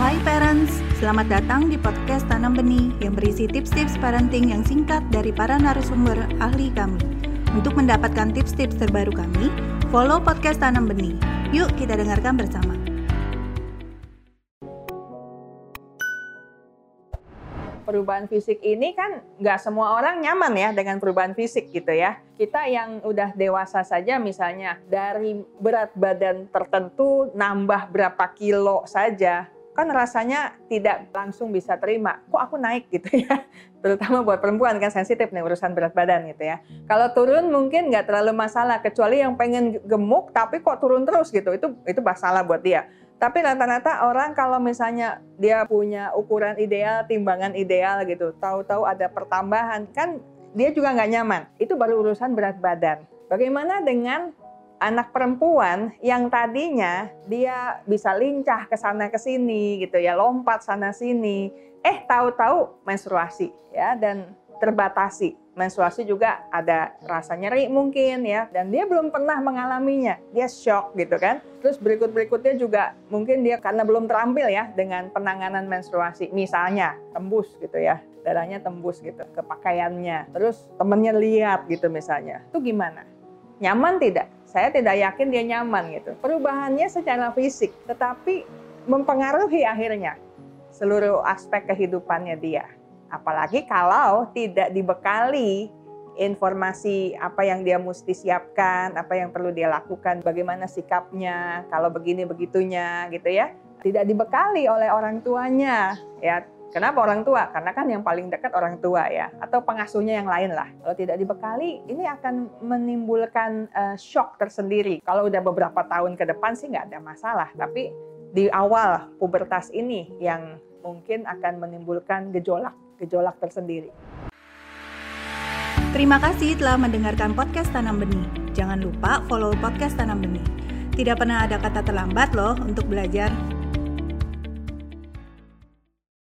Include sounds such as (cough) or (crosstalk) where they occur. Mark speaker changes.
Speaker 1: Hai parents, selamat datang di podcast Tanam Benih yang berisi tips-tips parenting yang singkat dari para narasumber ahli kami. Untuk mendapatkan tips-tips terbaru kami, follow podcast Tanam Benih. Yuk kita dengarkan bersama.
Speaker 2: perubahan fisik ini kan nggak semua orang nyaman ya dengan perubahan fisik gitu ya. Kita yang udah dewasa saja misalnya dari berat badan tertentu nambah berapa kilo saja kan rasanya tidak langsung bisa terima. Kok aku naik gitu ya? (laughs) Terutama buat perempuan kan sensitif nih urusan berat badan gitu ya. Kalau turun mungkin nggak terlalu masalah, kecuali yang pengen gemuk tapi kok turun terus gitu, itu itu masalah buat dia. Tapi rata-rata orang kalau misalnya dia punya ukuran ideal, timbangan ideal gitu, tahu-tahu ada pertambahan, kan dia juga nggak nyaman. Itu baru urusan berat badan. Bagaimana dengan anak perempuan yang tadinya dia bisa lincah ke sana ke sini gitu ya, lompat sana sini, eh tahu-tahu menstruasi ya dan terbatasi. Menstruasi juga ada rasa nyeri mungkin ya dan dia belum pernah mengalaminya. Dia shock gitu kan. Terus berikut-berikutnya juga mungkin dia karena belum terampil ya dengan penanganan menstruasi. Misalnya tembus gitu ya. Darahnya tembus gitu ke pakaiannya. Terus temennya lihat gitu misalnya. Itu gimana? Nyaman tidak? Saya tidak yakin dia nyaman gitu. Perubahannya secara fisik, tetapi mempengaruhi akhirnya seluruh aspek kehidupannya dia. Apalagi kalau tidak dibekali informasi apa yang dia mesti siapkan, apa yang perlu dia lakukan, bagaimana sikapnya, kalau begini begitunya gitu ya. Tidak dibekali oleh orang tuanya, ya Kenapa orang tua? Karena kan yang paling dekat orang tua ya, atau pengasuhnya yang lain lah. Kalau tidak dibekali, ini akan menimbulkan uh, shock tersendiri. Kalau udah beberapa tahun ke depan sih nggak ada masalah, tapi di awal pubertas ini yang mungkin akan menimbulkan gejolak, gejolak tersendiri.
Speaker 1: Terima kasih telah mendengarkan podcast Tanam Benih. Jangan lupa follow podcast Tanam Benih. Tidak pernah ada kata terlambat loh untuk belajar.